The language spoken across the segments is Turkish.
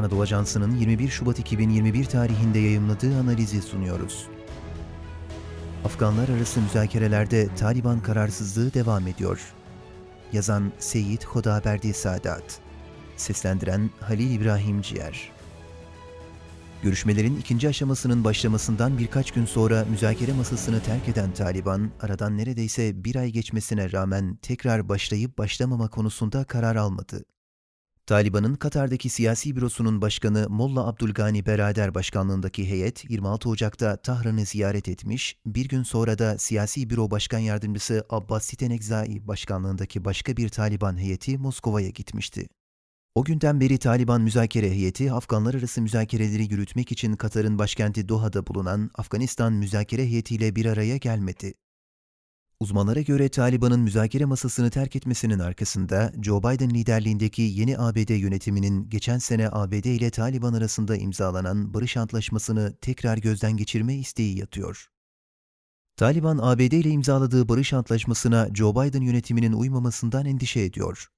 Anadolu Ajansı'nın 21 Şubat 2021 tarihinde yayımladığı analizi sunuyoruz. Afganlar arası müzakerelerde Taliban kararsızlığı devam ediyor. Yazan Seyit Hodaberdi Sadat Seslendiren Halil İbrahim Ciğer Görüşmelerin ikinci aşamasının başlamasından birkaç gün sonra müzakere masasını terk eden Taliban, aradan neredeyse bir ay geçmesine rağmen tekrar başlayıp başlamama konusunda karar almadı. Taliban'ın Katar'daki siyasi bürosunun başkanı Molla Abdülgani Berader başkanlığındaki heyet 26 Ocak'ta Tahran'ı ziyaret etmiş, bir gün sonra da siyasi büro başkan yardımcısı Abbas Sitenekzai başkanlığındaki başka bir Taliban heyeti Moskova'ya gitmişti. O günden beri Taliban müzakere heyeti Afganlar arası müzakereleri yürütmek için Katar'ın başkenti Doha'da bulunan Afganistan müzakere heyetiyle bir araya gelmedi. Uzmanlara göre Taliban'ın müzakere masasını terk etmesinin arkasında Joe Biden liderliğindeki yeni ABD yönetiminin geçen sene ABD ile Taliban arasında imzalanan barış antlaşmasını tekrar gözden geçirme isteği yatıyor. Taliban ABD ile imzaladığı barış antlaşmasına Joe Biden yönetiminin uymamasından endişe ediyor.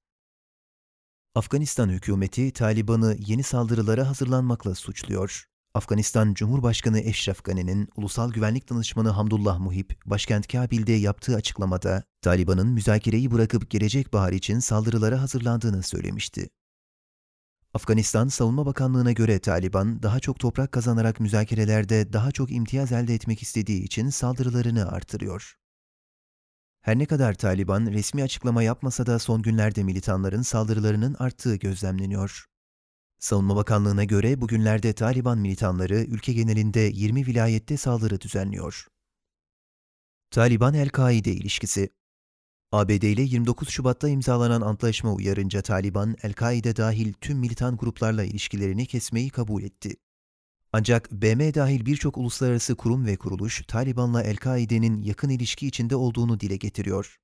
Afganistan hükümeti Taliban'ı yeni saldırılara hazırlanmakla suçluyor. Afganistan Cumhurbaşkanı Eşref Gani'nin Ulusal Güvenlik Danışmanı Hamdullah Muhip, başkent Kabil'de yaptığı açıklamada, Taliban'ın müzakereyi bırakıp gelecek bahar için saldırılara hazırlandığını söylemişti. Afganistan Savunma Bakanlığı'na göre Taliban, daha çok toprak kazanarak müzakerelerde daha çok imtiyaz elde etmek istediği için saldırılarını artırıyor. Her ne kadar Taliban resmi açıklama yapmasa da son günlerde militanların saldırılarının arttığı gözlemleniyor. Savunma Bakanlığı'na göre bugünlerde Taliban militanları ülke genelinde 20 vilayette saldırı düzenliyor. Taliban-El-Kaide ilişkisi ABD ile 29 Şubat'ta imzalanan antlaşma uyarınca Taliban, El-Kaide dahil tüm militan gruplarla ilişkilerini kesmeyi kabul etti. Ancak BM dahil birçok uluslararası kurum ve kuruluş Taliban'la El-Kaide'nin yakın ilişki içinde olduğunu dile getiriyor.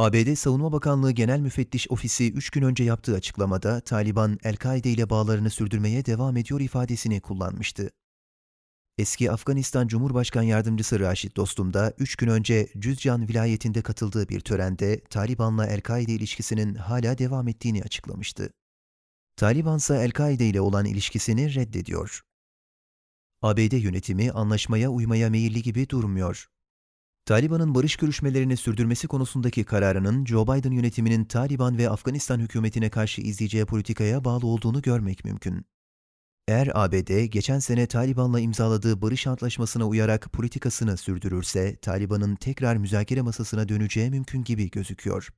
ABD Savunma Bakanlığı Genel Müfettiş Ofisi 3 gün önce yaptığı açıklamada Taliban, El-Kaide ile bağlarını sürdürmeye devam ediyor ifadesini kullanmıştı. Eski Afganistan Cumhurbaşkan Yardımcısı Raşit Dostum da 3 gün önce Cüzcan vilayetinde katıldığı bir törende Taliban'la El-Kaide ilişkisinin hala devam ettiğini açıklamıştı. Taliban ise El-Kaide ile olan ilişkisini reddediyor. ABD yönetimi anlaşmaya uymaya meyilli gibi durmuyor. Taliban'ın barış görüşmelerini sürdürmesi konusundaki kararının Joe Biden yönetiminin Taliban ve Afganistan hükümetine karşı izleyeceği politikaya bağlı olduğunu görmek mümkün. Eğer ABD geçen sene Taliban'la imzaladığı barış antlaşmasına uyarak politikasını sürdürürse Taliban'ın tekrar müzakere masasına döneceği mümkün gibi gözüküyor.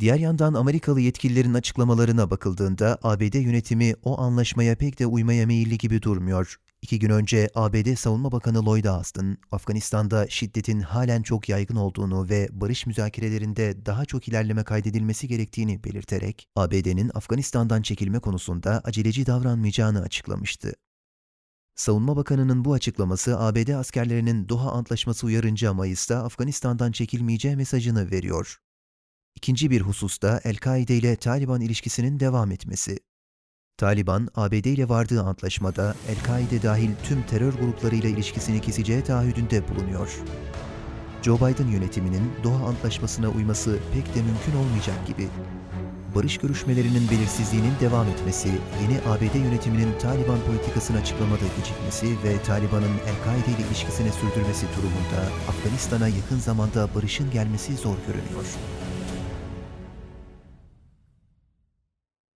Diğer yandan Amerikalı yetkililerin açıklamalarına bakıldığında ABD yönetimi o anlaşmaya pek de uymaya meyilli gibi durmuyor. İki gün önce ABD Savunma Bakanı Lloyd Austin, Afganistan'da şiddetin halen çok yaygın olduğunu ve barış müzakerelerinde daha çok ilerleme kaydedilmesi gerektiğini belirterek, ABD'nin Afganistan'dan çekilme konusunda aceleci davranmayacağını açıklamıştı. Savunma Bakanı'nın bu açıklaması ABD askerlerinin Doha Antlaşması uyarınca Mayıs'ta Afganistan'dan çekilmeyeceği mesajını veriyor. İkinci bir hususta El-Kaide ile Taliban ilişkisinin devam etmesi. Taliban, ABD ile vardığı antlaşmada El-Kaide dahil tüm terör gruplarıyla ilişkisini keseceği taahhüdünde bulunuyor. Joe Biden yönetiminin Doha Antlaşması'na uyması pek de mümkün olmayacak gibi. Barış görüşmelerinin belirsizliğinin devam etmesi, yeni ABD yönetiminin Taliban politikasını açıklamada gecikmesi ve Taliban'ın El-Kaide ile ilişkisini sürdürmesi durumunda Afganistan'a yakın zamanda barışın gelmesi zor görünüyor.